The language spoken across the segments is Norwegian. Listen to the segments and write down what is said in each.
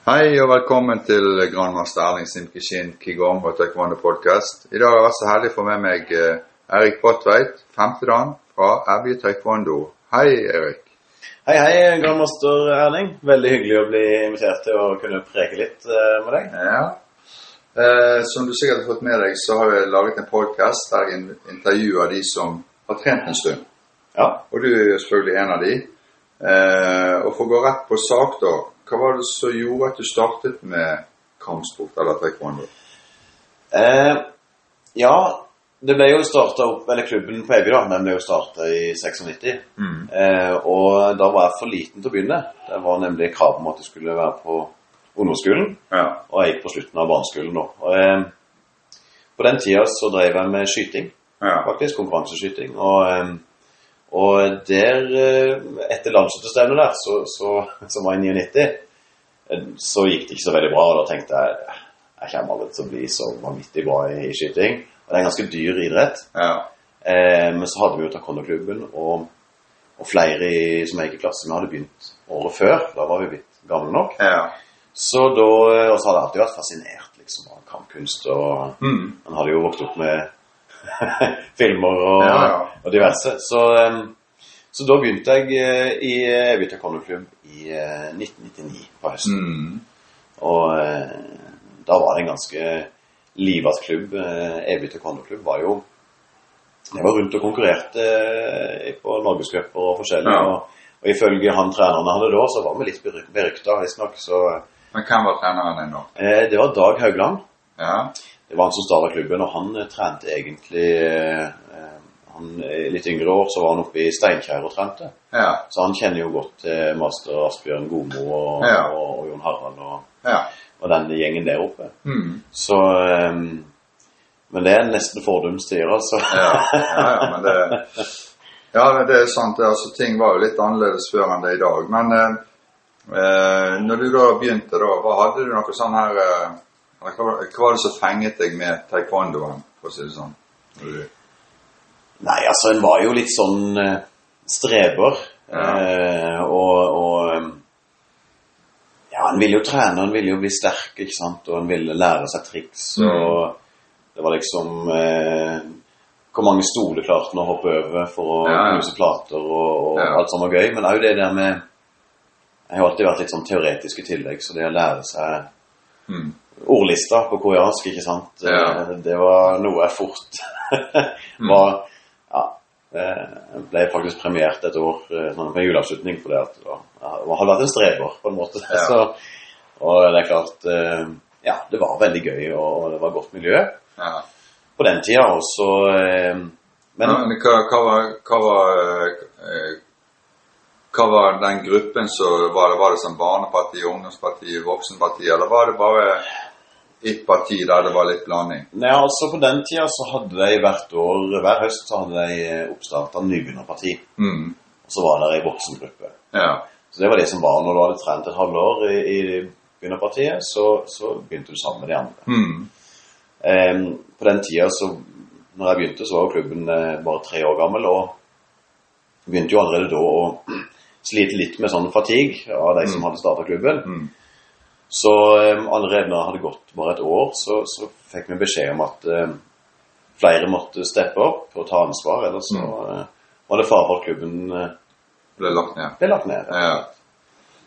Hei og velkommen til grandmaster Erling Simkishin Kigom og Taekwondo podcast. I dag har jeg så heldig å få med meg eh, Erik Brattveit, femtedan fra Evje Taekwondo. Hei, Erik. Hei, hei, grandmaster Erling. Veldig hyggelig å bli invitert til å kunne preke litt eh, med deg. Ja. Eh, som du sikkert har fått med deg, så har jeg laget en podcast der jeg intervjuer de som har trent en stund. Ja. Og du er selvfølgelig en av de. Eh, og for å gå rett på sak, da. Hva var det som gjorde at du startet med kampsport eller taekwondo? Eh, ja, det ble jo starta opp Eller klubben på Evje, da. Den ble jo starta i 96. Eh, og da var jeg for liten til å begynne. Det var nemlig krav om at jeg skulle være på ungdomsskolen. Ja. Og jeg gikk på slutten av barneskolen nå. Og, eh, på den tida så drev jeg med skyting. Ja. faktisk, konkurranseskyting. Og, em, og der, eh, etter landsutestevnet der, så, så, som var i 99, eh, så gikk det ikke så veldig bra. Og da tenkte jeg jeg kommer aldri til å bli så vanvittig bra i, i skyting. Og det er en ganske dyr idrett. Ja. Eh, men så hadde vi jo taekwondo-klubben, og, og flere i, som jeg gikk i klasse med, hadde begynt året før. Da var vi blitt gamle nok. Ja. Så da, og så hadde jeg alltid vært fascinert liksom, av kampkunst. og Mm. han hadde jo vokst opp med filmer og, Ja, ja. og diverse. Så, så da begynte jeg eh, i Evita taekwondo-klubb i eh, 1999 på høsten. Mm. Og eh, da var det en ganske livat klubb. Eh, Evy taekwondo-klubb var jo Jeg var rundt og konkurrerte eh, på norgescuper og forskjellig. Ja. Og, og ifølge han treneren jeg hadde da, så var vi litt beryk- berykta, visstnok. Men hvem var treneren din nå? eh, det var Dag Haugland. Ja. Det var han som starta klubben, og han eh, trente egentlig eh, han, I litt yngre år så var han oppe i Steinkjer og trente. Ja. Så han kjenner jo godt til master Asbjørn Gomo og, Ja. og, og Jon Harald og, Ja. og den gjengen der oppe. Mm. Så um, Men det er nesten fordumstider, altså. Ja. ja, ja, men det Ja, det er sant. det, Altså, ting var jo litt annerledes før enn det er i dag. Men eh, eh, når du da begynte, da, hva hadde du noe sånn her eh, hva, var- det som fenget deg med taekwondoen, for å si det sånn? Nei, altså, en var jo litt sånn eh, streber. Ja. Eh, og, og Ja, en ville jo trene, en ville jo bli sterk, ikke sant, og en ville lære seg triks. Mm. Og det var liksom eh, Hvor mange stoler klarte en å hoppe over for å Ja, ja. knuse plater og, og alt som var gøy. Men òg det der med Jeg har alltid vært litt sånn teoretisk i tillegg, så det å lære seg mm. Ordlista på koreansk, ikke sant? Ja. Eh, Det var noe jeg fort var Ja. eh, Jeg ble faktisk premiert et år sånn på en juleavslutning for det at det var- jeg hadde vært en streber, på en måte. Ja. Så, og det er klart Ja, det var veldig gøy, og det var godt miljø ja. på den tida. Og så Men Men hva, hva var, hva var hva var den gruppen som var det? Var det som barneparti, ungdomsparti, voksenparti, eller var det bare ett parti der det var litt blanding? Nei, altså På den tida så hadde de hvert år, hver høst så hadde de oppstarta av nybegynnerparti. Mm. Og så var det ei voksengruppe. Ja. Så det var det som var når du hadde trent et halvår i, i begynnerpartiet, så, så begynte du sammen med de andre. Mm. Um, på den tida så når jeg begynte, så var klubben eh, bare tre år gammel, og begynte jo allerede da å slite litt med sånn fatigue av de som hadde starta klubben. Mm. Så em, allerede når det hadde gått bare et år, så, så fikk vi beskjed om at em, flere måtte steppe opp og ta ansvar, ellers så eh, var det fare for at klubben eh, Ble lagt ned. ble lagt ned. Ja.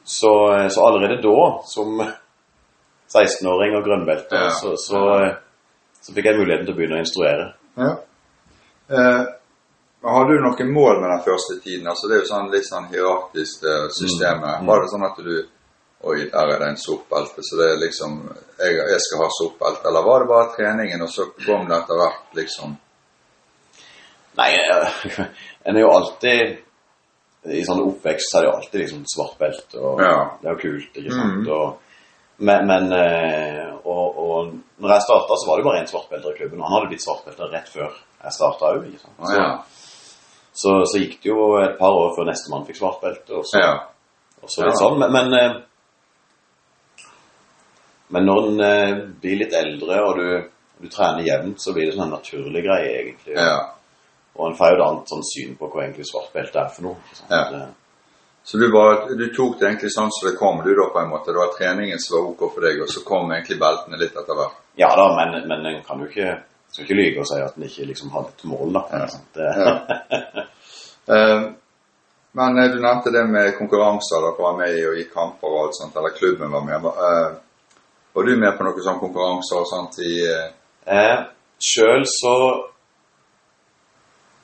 Så, så allerede da, som 16-åring og grønnbelte, Ja. så, så, så fikk jeg muligheten til å begynne å instruere. ja. Eh, har du noen mål med den første tiden? Altså Det er jo sånn litt sånn hierarkisk eh, systemet. Mm. Var det sånn at du Oi, der er det en sortbelte, så det er liksom jeg, jeg skal ha sortbelte. Eller var det bare treningen, og så kom det etter hvert, liksom? Nei, eh, en er jo alltid I sånn oppvekst så er det jo alltid liksom svart belte, og Ja. det er jo kult, ikke sant. Mm. Og, men men eh, og, og når jeg starta, så var det jo bare én svartbelter i klubben. Og han hadde blitt svartbelter rett før jeg starta òg. Å, ja. Så, så gikk det jo et par år før nestemann fikk svartbelte. Og så, Ja. og så litt sånn. Men, men, eh, men når en eh, blir litt eldre, og du, du trener jevnt, så blir det sånn en naturlig greie, egentlig. ja. Og en får jo et annet sånn syn på hva egentlig svart belte er for noe. Ja. Så du, var, du tok det egentlig sånn som det kom, du da, på en måte? Det var treningen som var ok for deg, og så kom egentlig beltene litt etter hvert? Ja da, men, men en kan jo ikke skal ikke lyge og si at en ikke liksom hadde et mål, da. Ja. Det, Ja. Eh, men eh, du nevnte det med konkurranser, dere var med i og gikk kamper og alt sånt, eller klubben var med. Eh, var du med på noen sånne konkurranser og sånt i eh, Eh, Sjøl så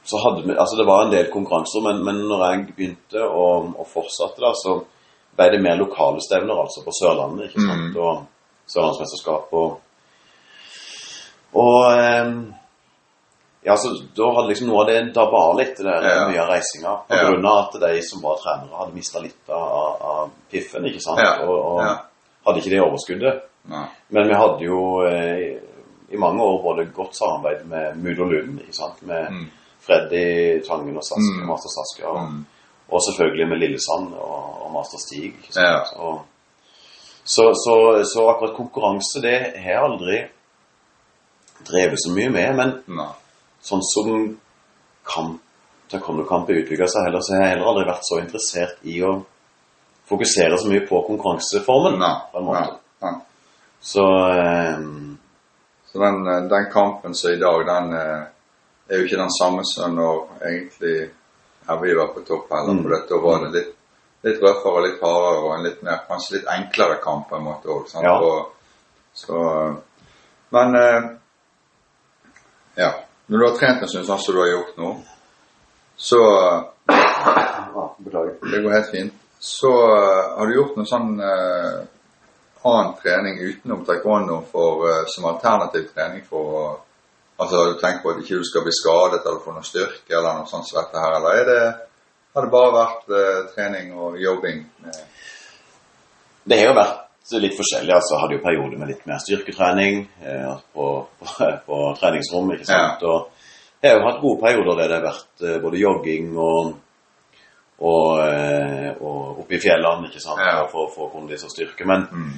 så hadde vi, altså Det var en del konkurranser, men, men når jeg begynte og, og fortsatte, da, så ble det mer lokale stevner, altså på Sørlandet. ikke sant? Mm. Og Sørlandsmesterskap og Og eh, ja, så da hadde liksom noe av det dabba av litt, det der, Ja. mye av reisinga. På Ja. grunn av at de som var trenere, hadde mista litt av, av piffen, ikke sant? Ja. Og, og. Hadde ikke det overskuddet. Nei. Men vi hadde jo eh, i mange år både godt samarbeid med Mudo Lund, ikke sant? med Mm. Freddy Tangen og Saske, Mm. Master Saska, og, Mm. og selvfølgelig med Lillesand og, og Master Stig. Ja. Og, så, så, så akkurat konkurranse, det har jeg aldri drevet så mye med. Men Nei. sånn som kamp, taekwondo-kamp utvikla seg heller, så har jeg heller aldri vært så interessert i å fokusere så mye på konkurranseformen. Nei. på en måte. Nei. Så eh, Så den, eh, den kampen som i dag, den eh, er jo ikke den samme som når egentlig her vi var på topp heller. Mm. For dette var det litt, litt røffere, litt hardere og en litt mer, kanskje litt enklere kamp på en måte òg. Ja. Så, men ja. Når du har trent en stund sånn som du har gjort nå, så ja, Beklager. Det går helt fint. Så eh, har du gjort noe sånn eh, annen trening utenom taekwondo for, eh, som alternativ trening for å Altså har du tenkt på at ikke du skal bli skadet eller få noe styrke eller noe sånt som dette her, eller er det, har det bare vært eh, trening og jobbing? Det har jo vært litt forskjellig. altså jeg Hadde jo perioder med litt mer styrketrening eh, på, på, på treningsrom. ikke sant? Og jeg har jo hatt gode perioder der det har vært eh, både jogging og og, eh, og oppe i fjellene ikke sant? Ja. for å få kondis og styrke. Men mm,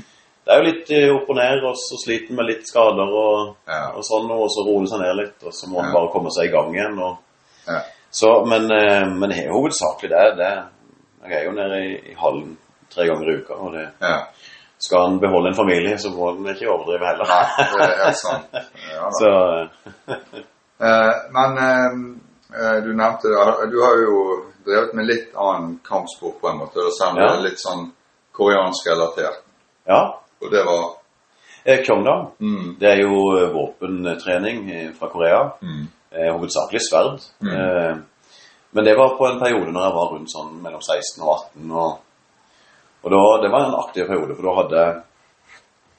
det er jo litt eh, opp og ned, og så sliter med litt skader og, Ja. og sånn, og så roer det seg ned litt, og så må man Ja. bare komme seg i gang igjen. og ja, så, men, eh, men hovedsakelig det. det. Jeg er jo nede i, i hallen tre ganger i uka. og det ja. skal han beholde en familie, så må han ikke overdrive heller. Nei, det er sant. Så men du nevnte det, du har jo drevet med litt annen kampsport på en måte, selv om det er litt sånn koreansk relatert. ja. Og det var Eh, Kyongdam, mm, det er jo eh, våpentrening eh, fra Korea. mm, hovedsakelig sverd. Mm. Men det var på en periode når jeg var rundt sånn mellom 16 og 18. Og, og da, det var en aktiv periode, for da hadde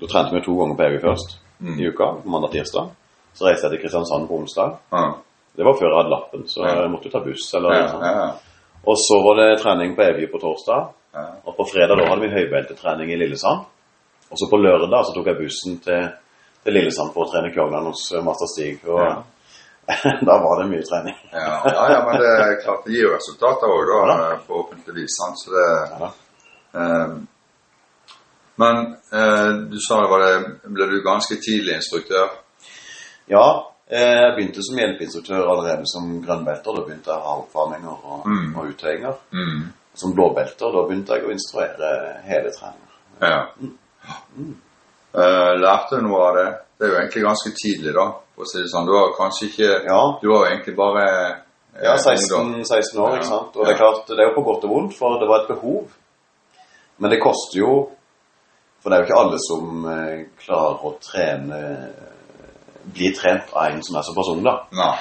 Da trente vi to ganger på Evy først Mm. i uka, mandag-tirsdag. Så reiste jeg til Kristiansand på onsdag. ja, Det var før jeg hadde lappen, så jeg måtte jo ta buss. eller ja, sånt. ja, Og så var det trening på Evje på torsdag. ja. Og på fredag da hadde vi høybeltetrening i Lillesand. Og så på lørdag så tok jeg bussen til, til Lillesand for å trene Kyognan hos eh, Master Stig. Og Ja. da var det mye trening. Ja, ja, ja, men det er klart det gir resultater òg, da, Ja. eh, forhåpentligvis. Sant? Så det, Ja. eh, men eh, du sa det var det Ble du ganske tidlig instruktør? Ja, jeg begynte som hjelpeinstruktør allerede som grønnbelter. Da begynte jeg å ha oppvarminger og, Mm. og uttøyinger. Mm. Som blåbelter, da begynte jeg å instruere hele treninger. Ja. Eh, lærte du noe av det? Det er jo egentlig ganske tidlig, da. For å si det sånn. Du var kanskje ikke Ja, Du var jo egentlig bare eh, ja 16, 16 år, Ja, ikke sant? Og ja. det er klart, det er jo på godt og vondt, for det var et behov. Men det koster jo For det er jo ikke alle som eh, klarer å trene Bli trent av en som er såpass ung, da. Nei.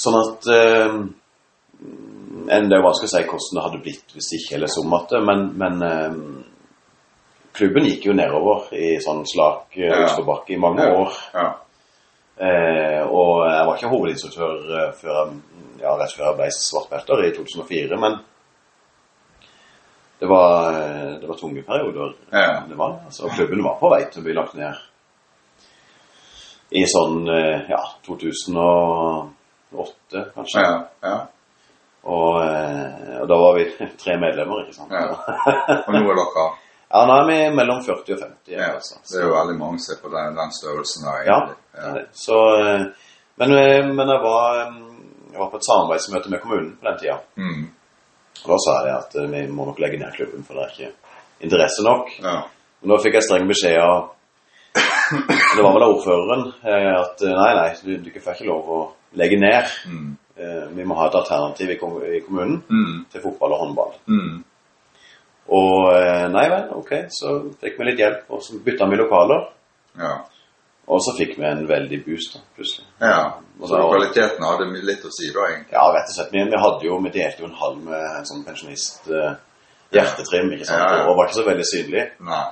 Sånn at eh, Det er jo vanskelig å si hvordan det hadde blitt hvis ikke eller som at det, men, men eh, klubben gikk jo nedover i sånn slak eh, Ja. i mange år. Ja. Eh, og jeg var ikke hovedinstruktør eh, før jeg, ja, rett før jeg ble svartbelter i 2004, men det var, eh, det var tunge perioder. Ja. Det var, altså, klubben var på vei til å bli lagt ned i sånn eh, ja, 2008, kanskje. Ja. ja. Og, eh, og da var vi tre medlemmer, ikke sant? Ja. Og nå er dere Ja, nå er vi mellom 40 og 50. ja. altså. Det er jo veldig mange som er på den, den størrelsen der, Ja, egentlig. det er det. Så, eh, men, men jeg, var, jeg var på et samarbeidsmøte med kommunen på den tida. Mm. Og da sa jeg at vi må nok legge ned klubben, for det er ikke interesse nok. Ja. Men da fikk jeg streng beskjed av Det var vel av ordføreren eh, at eh, nei, nei, du, får ikke lov å legge ned. Mm. Eh, Vi må ha et alternativ i kommunen Mm. til fotball og håndball. Mm. Og nei vel, ok, så fikk vi litt hjelp, og så bytta vi lokaler. Ja. Og så fikk vi en veldig boost, da, plutselig. ja. Så kvaliteten hadde litt å si da, egentlig. Ja, rett og slett. Vi, vi hadde jo, vi delte jo en halv med en sånn pensjonist hjertetrim, ikke sant? Ja, ja. Og var ikke så veldig synlig. Nei.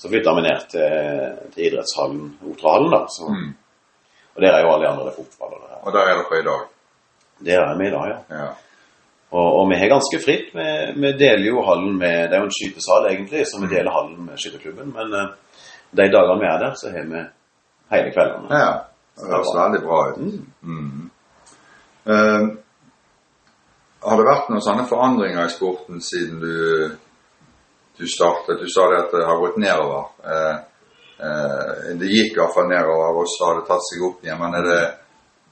Så flytta vi ned til, til idrettshallen, Otrahallen, da. Så, Mm. Og der er jo alle de andre fotballere. Og der er dere i dag. Der er vi i dag, ja. Ja. Og, og vi har ganske fritt. Vi, vi deler jo hallen med Det er jo en skytesal, egentlig, så vi Mm. deler hallen med skytterklubben. Men uh, de dagene vi er der, så har vi hele kveldene. ja. Det høres veldig bra ut. Mm. Mm. Uh, har det vært noen sånne forandringer i sporten siden du, du startet? Du sa det at det har gått nedover. Eh, eh, det gikk iallfall nedover, og så har det tatt seg opp igjen. Men er det,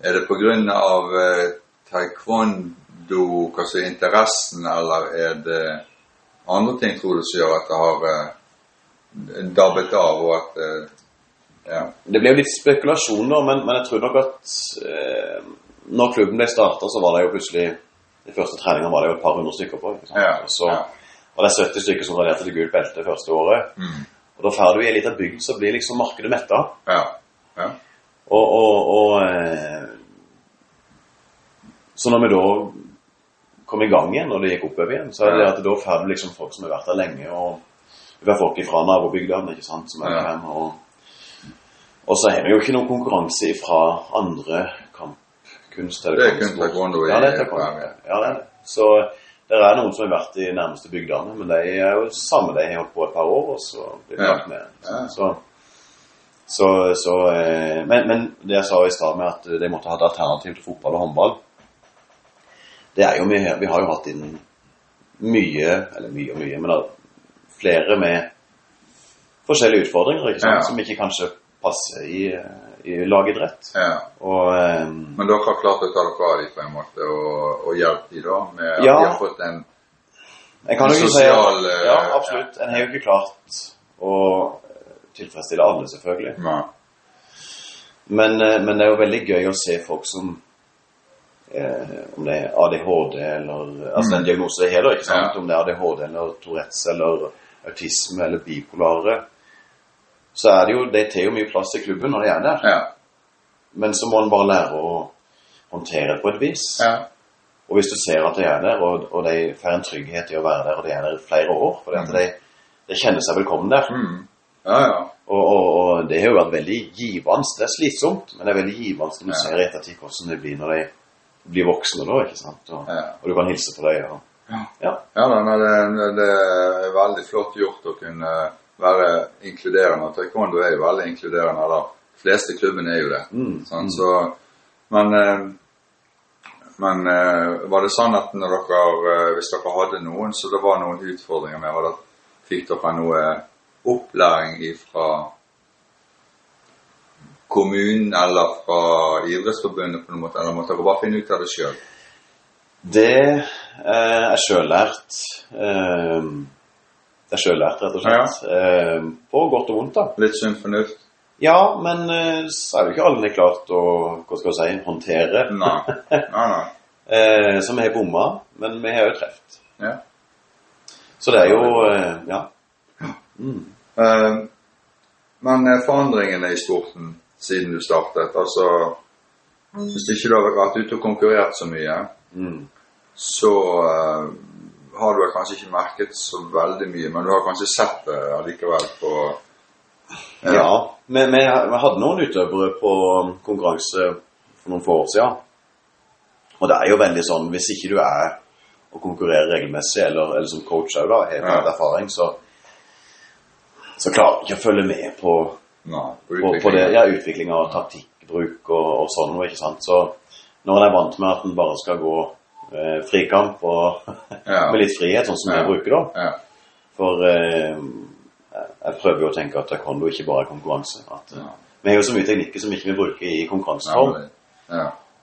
er det av eh, taekwondo, er interessen, eller er det andre ting tror du som gjør at det har eh, dabbet av, og at eh, ja. Det ble jo litt spekulasjoner, men, men jeg tror nok at eh, når klubben ble starta, så var det jo plutselig De første treningene var det jo et par hundre stykker på. ikke sant? Ja, så ja. Var det er 70 stykker som graderte til gult belte første året. Mm. Og da drar du i ei lita bygd, så blir liksom markedet metta. Ja. ja. Og, og, og eh, Så når vi da kom i gang igjen, og det gikk oppover igjen, så er det Ja. at da får du liksom folk som har vært der lenge, og du får folk fra nabobygdene, ikke sant, som er Ja. hjemme. Og, og så har vi jo ikke noen konkurranse fra andre kampkunst. eller Det er kun taekwondo ja, det er taekwondo. Ja, det er det. Så det er noen som har vært i nærmeste bygdene, men de er jo samme. De har holdt på et par år, og så blir de lagt ned. Så, så, så eh, men, men det jeg sa i stad med at de måtte ha et alternativ til fotball og håndball, det er jo vi, vi har jo hatt inn mye, eller mye og mye, men da, flere med forskjellige utfordringer, ikke sant, som ikke kanskje passer i, i lagidrett. ja. Og um, Men dere har klart å ta dere av dem på en måte, og, og hjelpe dem da med at Ja. de har fått en kan jo si Sosial, eh, Ja, absolutt. En har jo ikke klart å tilfredsstille alle, selvfølgelig. Ja. Men, eh, men det er jo veldig gøy å se folk som eh, Om det er ADHD eller Altså den diagnosen det heter, ikke sant? Ja. Om det er ADHD eller Tourettes eller autisme eller bipolare. Så er det jo De tar jo mye plass i klubben når de er der. Ja. Men så må en bare lære å håndtere det på et vis. Ja. Og hvis du ser at de er der, og, og de får en trygghet i å være der, og de er der i flere år fordi at de, de kjenner seg velkommen der. Mm. Ja, ja. Og, og, og det har jo vært veldig givende. Det er slitsomt, men det er veldig givende når du Ja. ser i ettertid hvordan det blir når de blir voksne da, ikke sant? Og, Ja. og du kan hilse på dem. Ja. ja. Ja, nei, det, det er veldig flott gjort å kunne være inkluderende. Taekwondo er jo veldig inkluderende. Eller de fleste klubbene er jo det. Mm, Sant? Så, men eh, men eh, var det sånn at dere, eh, hvis dere hadde noen, så det var noen utfordringer med, var det, fikk dere noe opplæring fra kommunen eller fra idrettsforbundet på noen måte, eller måtte dere bare finne ut av det sjøl? Det eh, er sjøllært. Eh, det er sjøllært, rett og slett. Eh, på godt og vondt, da. Litt sunn fornuft? Ja, men eh, så er det jo ikke alle klart å hva skal jeg si, håndtere. Nei. nei, nei. Eh, så vi har bomma, men vi har jo truffet. Ja. Så det er jo eh, Ja. Mm. Eh, men forandringene i sporten siden du startet, altså Hvis ikke du har vært ute og konkurrert så mye, Mm. så eh, har du kanskje ikke merket så veldig mye, men du har kanskje sett det allikevel på Ja. Vi, vi, vi hadde noen utøvere på konkurranse for noen få år siden. Og det er jo veldig sånn Hvis ikke du er og konkurrerer regelmessig, eller, eller som coach òg, da, helt Ja. erfaring, så så klarer du ikke å følge med på, Nei, på på, det, ja, utvikling av taktikkbruk og, og sånn noe, ikke sant. Så når en er vant med at en bare skal gå eh, frikamp og Ja. med litt frihet, sånn som Ja. jeg bruker, da. Ja. For eh, jeg prøver jo å tenke at taekwondo ikke bare er konkurranse. At, eh. Vi har jo så mye teknikker som ikke vi bruker i konkurranseform.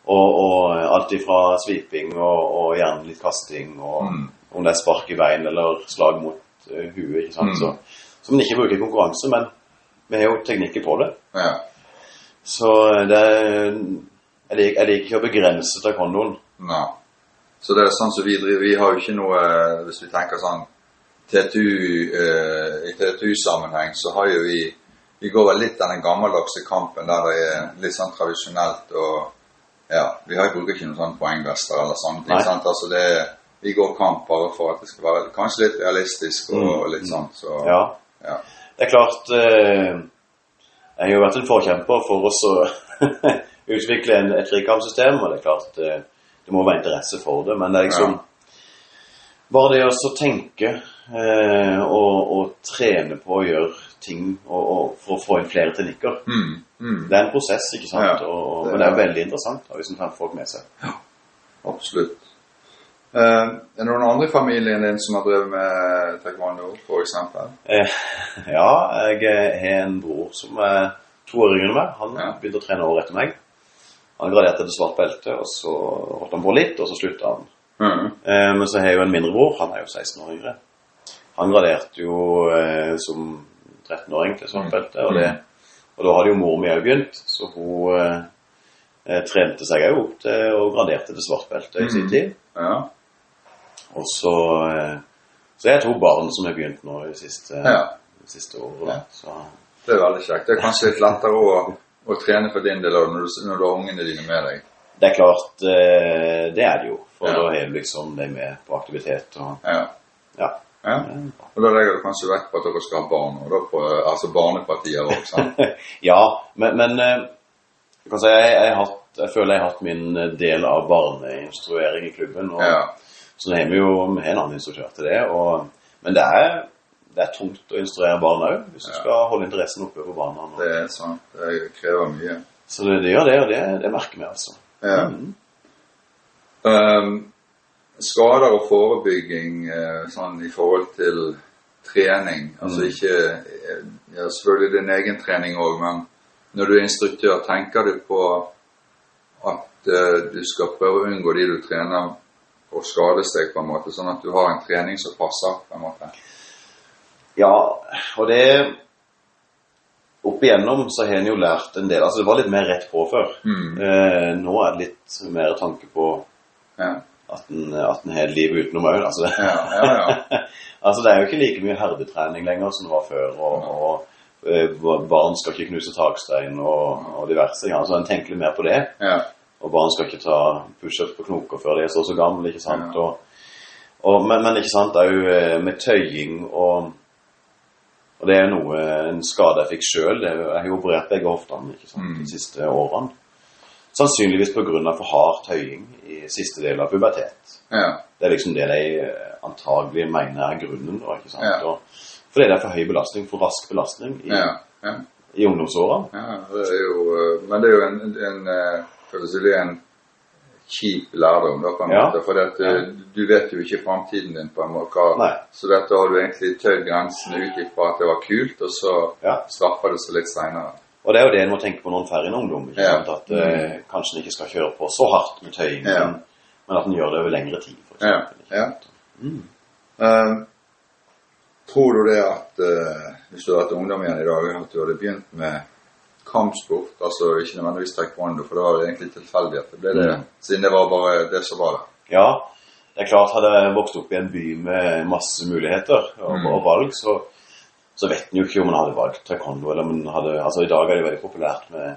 Og, og alt ifra sviping og, og gjerne litt kasting og, Mm. om det er spark i bein eller slag mot uh, huet. ikke sant? Mm. Så, som en ikke bruker i konkurranse, men vi har jo teknikker på det. Ja. Så det er Jeg liker, jeg liker ikke å begrense taekwondoen. Nei. Så det er sånn som vi driver Vi har jo ikke noe Hvis vi tenker sånn TTU eh, I TTU-sammenheng så har jo vi Vi går vel litt den gammeldagse kampen der det er litt sånn tradisjonelt og Ja, vi har, bruker ikke noen sånn poengvester eller sånne ting. Sant? Altså det Vi går kamp bare for at det skal være kanskje litt realistisk og Mm. litt sånn. Så Ja. ja. Det er klart eh, Jeg har jo vært en forkjemper for oss å utvikle en, et trikampsystem, og det er klart eh, det må være interesse for det, men det er liksom Bare det å tenke eh, og, og trene på å gjøre ting og, og for å få inn flere teknikker Mm, mm, Det er en prosess, ikke sant? Ja, og, det men det er veldig interessant hvis en tar folk med seg. absolutt. Uh, er det noen andre i familien din som har drevet med taekwondo, f.eks.? Uh, ja, jeg eh, har en bror som er to år yngre enn meg. Han Ja. begynte å trene året etter meg. Han graderte til svart belte, og så holdt han på litt, og så slutta han. Mm. Eh, men så har jeg jo en mindre bror, han er jo 16 år yngre. Han graderte jo eh, som 13-åring til svart belte, og, det, og da hadde jo mor mi òg begynt, så hun eh, eh, trente seg òg opp til og graderte til svart belte i sin Mhm. tid. Ja. Og så Så jeg har to barn som har begynt nå i siste, Ja. siste året. Ja. Så Det er veldig kjekt. Det er kanskje litt lettere å, å trene for din del også når du, når du har ungene dine med deg. det er klart, eh, det er det jo. For Ja. da er du liksom de med på aktivitet og Ja. Ja. ja. Og da legger du kanskje vekt på at dere skal ha barn, og da på, altså barnepartier òg, sant? ja, men, men eh, si jeg, jeg, har hatt, jeg føler jeg har hatt min del av barneinstruering i klubben. Og, Ja. Så har vi jo vi en annen instruktør til det. Og, men det er, det er tungt å instruere barn òg, hvis du Ja. skal holde interessen oppe på barna. Det er sant. Det krever mye. så det, det gjør det, og det, det merker vi altså. Ja. Mm. Um, skader og forebygging eh, sånn i forhold til trening, altså Mm. ikke eh, ja, Selvfølgelig din egen trening òg, men når du er instruktør, tenker du på at uh, du skal prøve å unngå de du trener og skade seg, på en måte, sånn at du har en trening som passer? på en måte. Ja, og det Opp igjennom så har en jo lært en del. Altså det var litt mer rett på før. Mm. Eh, nå er det litt mer tanke på Ja. at en, har et liv utenom òg. Altså, det- Ja, ja, ja. altså det er jo ikke like mye herdetrening lenger som det var før. Og, og eh, barn skal ikke knuse takstein og, og diverse. Ja, altså En tenker litt mer på det. ja. Og barn skal ikke ta pushups på knoker før de er så og så gamle. ikke sant? Og, og, men, men ikke sant, òg med tøying og og det er noe, en skade jeg fikk sjøl. Jeg har jo operert begge hoftene Mm. de siste årene. Sannsynligvis pga. for hard tøying i siste del av pubertet. ja. Det er liksom det de eh, antagelig mener er grunnen. Da, ikke sant? Ja. Og, fordi det er for høy belastning, for rask belastning i, ja. ja. i ungdomsårene. Ja, det jo, eh, men det er jo en, en eh, en kjip lærdom, da, på en Ja. måte. For at, eh, du vet jo ikke framtiden din, på en måte. Nei. Så dette har du egentlig tøyd grensene ut ifra at det var kult, og så Ja. straffer det seg litt seinere. Og det er jo det en må tenke på når en får en ungdom. ikke sant? At eh, kanskje en ikke skal kjøre på så hardt med tøying, Ja. men, men at en gjør det over lengre tid. For Ja. ja. Mm. Eh, tror du det at uh, hvis du hadde hatt ungdom igjen i dag, at du hadde begynt med kampsport, altså ikke nødvendigvis taekwondo, for det var egentlig tilfeldig at det ble det, Mm. siden det var bare det som var der. Ja, det er klart hadde jeg vokst opp i en by med masse muligheter og, Mm. og valg, så, så vet en jo ikke om en hadde valgt taekwondo, eller om en hadde Altså i dag er det veldig populært med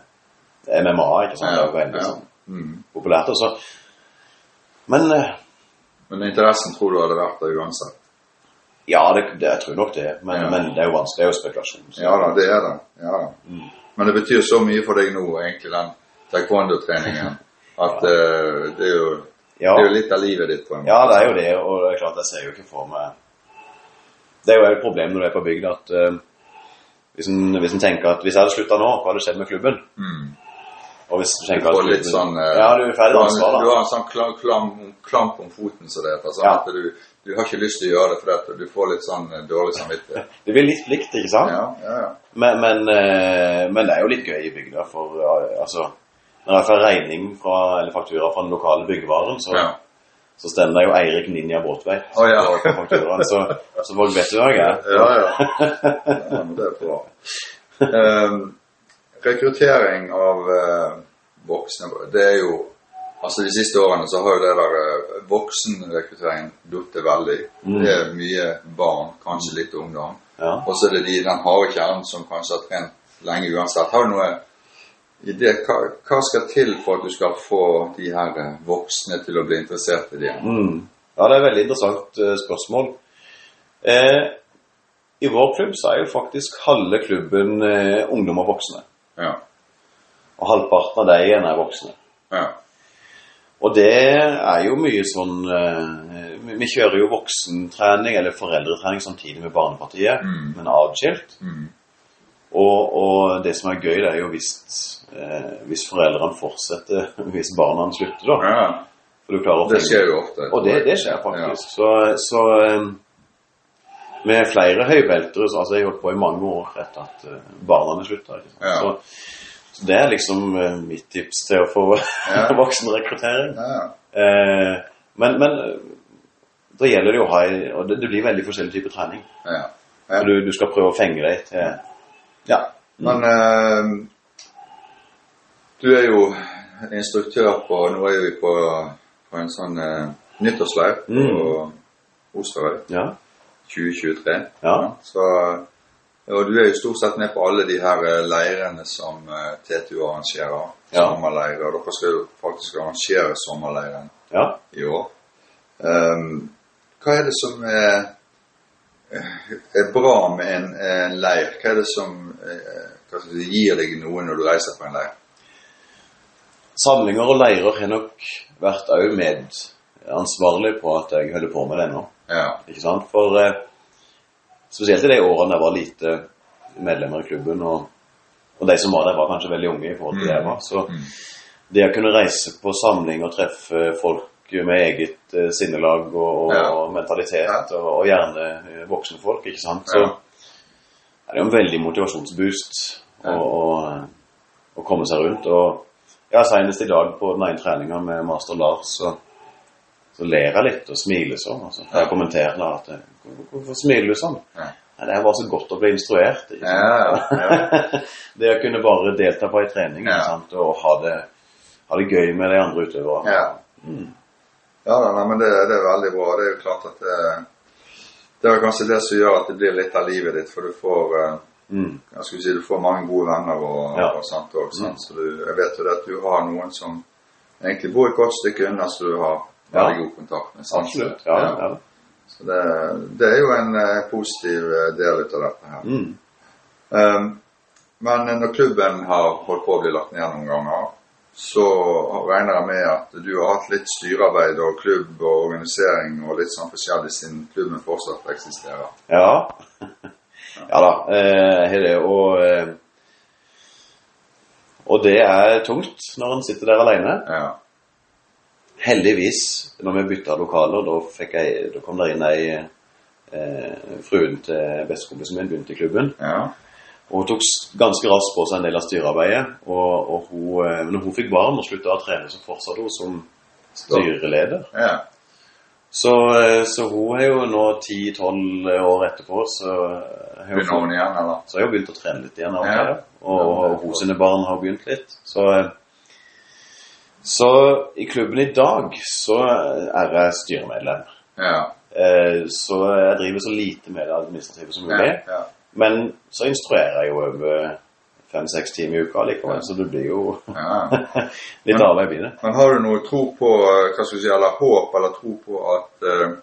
MMA, ikke sant? Det er veldig ja. sånn Mm. populært også. Men eh, Men interessen tror du hadde vært der uansett? Ja, det, det, jeg tror nok det. Men, Ja. men det er jo vanskelig, det er jo spekulasjon. så- Ja da, det er det. Ja. Mm. Men det betyr så mye for deg nå, egentlig, den taekwondo-treningen, at eh, det, er jo, Ja. det er jo litt av livet ditt. på en måte. Ja, det er jo det, og det er klart jeg ser jo ikke for meg Det er jo et problem når du er på bygda at uh, hvis, en, hvis en tenker at hvis jeg hadde slutta nå, hva hadde skjedd med klubben? Mm. Og hvis du Du tenker får at litt sånn eh, Ja, du er ferdig du ansvar, du har en sånn klam, klam, klamp om foten, som det heter. Sånn Ja. at du, du har ikke lyst til å gjøre det fordi dette. du får litt sånn eh, dårlig samvittighet. Det blir litt plikt, ikke sant? Ja, ja, ja. Men, men, eh, men det er jo litt gøy i bygda, for altså Når jeg får regning fra, eller faktura fra den lokale byggevaren, så, ja. så det jo Eirik Ninja Båtveit oh, ja. på fakturaen. Så, så folk vet jo hva jeg er. Ja, ja. ja men det er bra. Um, rekruttering av uh, voksne, det er jo Altså De siste årene så har jo det der eh, voksenrekrutteringen datt veldig. Mm. Det er mye barn, kanskje litt ungdom. Ja. Og så er det de, den harde kjernen som kanskje har trent lenge uansett. Har du noe idé? Hva, hva skal til for at du skal få de her eh, voksne til å bli interessert i det? Mm. Ja, det er et veldig interessant eh, spørsmål. Eh, I vår klubb så er jo faktisk halve klubben eh, ungdom og voksne. Ja. Og halvparten av de igjen er voksne. ja. Og det er jo mye sånn eh, Vi kjører jo voksentrening eller foreldretrening samtidig med Barnepartiet, Mm. men avskilt. Mm. Og, og det som er gøy, det er jo hvis, eh, hvis foreldrene fortsetter hvis barna slutter, da. ja. For du klarer å Det skjer jo ofte. Og det, det skjer faktisk. Så, så eh, med flere høybeltere så, Altså, jeg har holdt på i mange år etter at eh, barna slutta. Ja. Så det er liksom uh, mitt tips til å få Ja. voksenrekruttering. Ja. Eh, men, men da gjelder det jo å ha Og det, det blir veldig forskjellig type trening. ja. ja. Du, du skal prøve å fenge deg til Ja, men uh, du er jo instruktør på Nå er vi på, på en sånn uh, nyttårsleir på Osterøy Ja. 2023. Ja. Så, og du er jo stort sett med på alle de her eh, leirene som eh, TTU arrangerer. Ja. Sommerleirer. Dere skal jo faktisk arrangere sommerleiren ja. i år. Um, hva er det som er, er bra med en, en leir? Hva er det som er, gir deg noe når du reiser på en leir? Samlinger og leirer har nok vært òg medansvarlig på at jeg holder på med det nå. Ja. Ikke sant? For eh, spesielt i de årene det var lite medlemmer i klubben, og, og de som var der, var kanskje veldig unge i forhold til det jeg var. Så Mm. det å kunne reise på samling og treffe folk med eget eh, sinnelag og, og, Ja. mentalitet, og, og gjerne eh, voksne folk, ikke sant, så Ja. er det jo en veldig motivasjonsboost å komme seg rundt. Og ja, senest i dag på den ene treninga med master Lars, så, så ler jeg litt og smiler sånn. Altså. Jeg kommenterer da at eh, Hvorfor smiler du sånn? Ja. Nei, det var så godt å bli instruert. Ikke sant? Ja, ja. det å kunne bare delta på ei trening ikke sant? og ha det, ha det gøy med de andre utøverne. Ja. Mm. Ja, nei, men det, det er veldig bra. Det er jo klart at det, det er kanskje det som gjør at det blir litt av livet ditt, for du får eh, Mm. jeg skulle si, du får mange gode venner og, og sånt også, sant? Så du, jeg vet jo at du har noen som egentlig bor et godt stykke unna, så du har veldig Ja. god kontakt med. sansene. Ja, Ja. Så det, det er jo en eh, positiv eh, del ut av dette her. Mm. Um, men når klubben har holdt på å bli lagt ned noen ganger, så regner jeg med at du har hatt litt styrearbeid og klubb og organisering og litt sånn forskjellig siden klubben fortsatt eksisterer. Ja. ja da. Eh, det. Og, eh, og det er tungt når en sitter der alene. Ja. Heldigvis, når vi bytta lokaler, da, jeg, da kom det inn ei eh, Fruen til bestekompisen min begynte i klubben. Ja. Og hun tok ganske raskt på seg en del av styrearbeidet. Og, og hun, eh, når hun fikk barn og slutta å trene, så fortsatte hun som styreleder. ja. Så, eh, så hun er jo nå 10-12 år etterpå, så eh, har hun hun igjen, så har hun begynt å trene litt igjen. av Ja. Og, og hun sine barn har begynt litt. Så, så i klubben i dag så er jeg styremedlem. Ja. Eh, Så jeg driver så lite med det administrative som Ja. mulig. ja. Men så instruerer jeg jo over fem-seks timer i uka likevel, så det blir jo ja. litt arbeid i det. Men har du noe tro på, eh, hva skal du si, eller håp eller tro på at uh,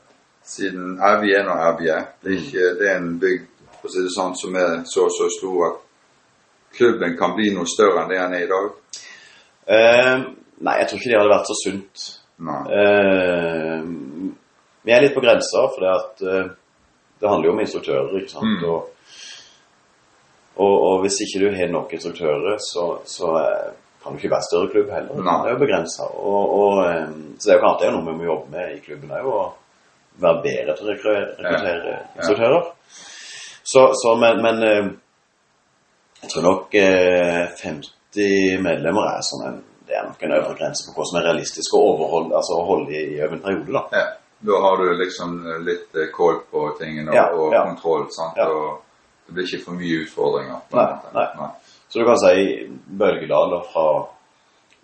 siden Evje er nå Evje, det er en bygd for å si det sånn, som er så så stor at klubben kan bli noe større enn det den er i dag? Eh, nei, jeg tror ikke det hadde vært så sunt. Eh, vi er litt på grensa, for det, at, uh, det handler jo om instruktører, ikke sant? Mm. Og, og, og hvis ikke du har nok instruktører, så, så eh, kan du ikke være større klubb heller. Nei. Det er jo begrensa. Så det er jo klart det er noe vi må jobbe med i klubben òg, å være bedre til å rekru- rekruttere instruktører. Så, så, men, men jeg tror nok eh, 50 medlemmer er sånn en det er nok en øvre grense på hva som er realistisk å overholde, altså å holde i, over en periode, da. Ja. Da har du liksom litt eh, kål på tingene og, Ja, og ja. kontroll, sant? Og det blir ikke for mye utfordringer. en Nei, nei. Så du kan si bølgedaler fra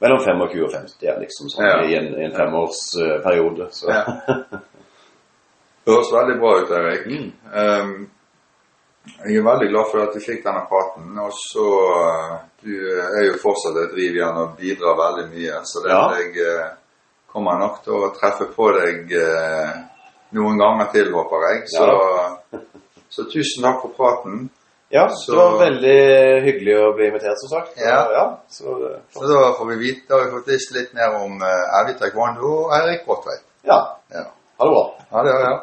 mellom 25 og 50 er liksom sånn i en, en femårsperiode. Ja. Det høres veldig bra ut, Erik. Mm. Um, jeg er veldig glad for at vi fikk denne praten. Og så uh, Du er jo fortsatt et igjen og bidrar veldig mye. Så det, Ja. jeg uh, kommer nok til å treffe på deg uh, noen ganger til, håper jeg. Så, så tusen takk for praten. ja, Så- det var veldig hyggelig å bli invitert, som sagt. Ja. ja så, Så da får vi vite, da har vi fått visst litt mer om Evig taekwondo og Eirik Bråtveit. ja. Ja. Ha det bra. Ha det, ja.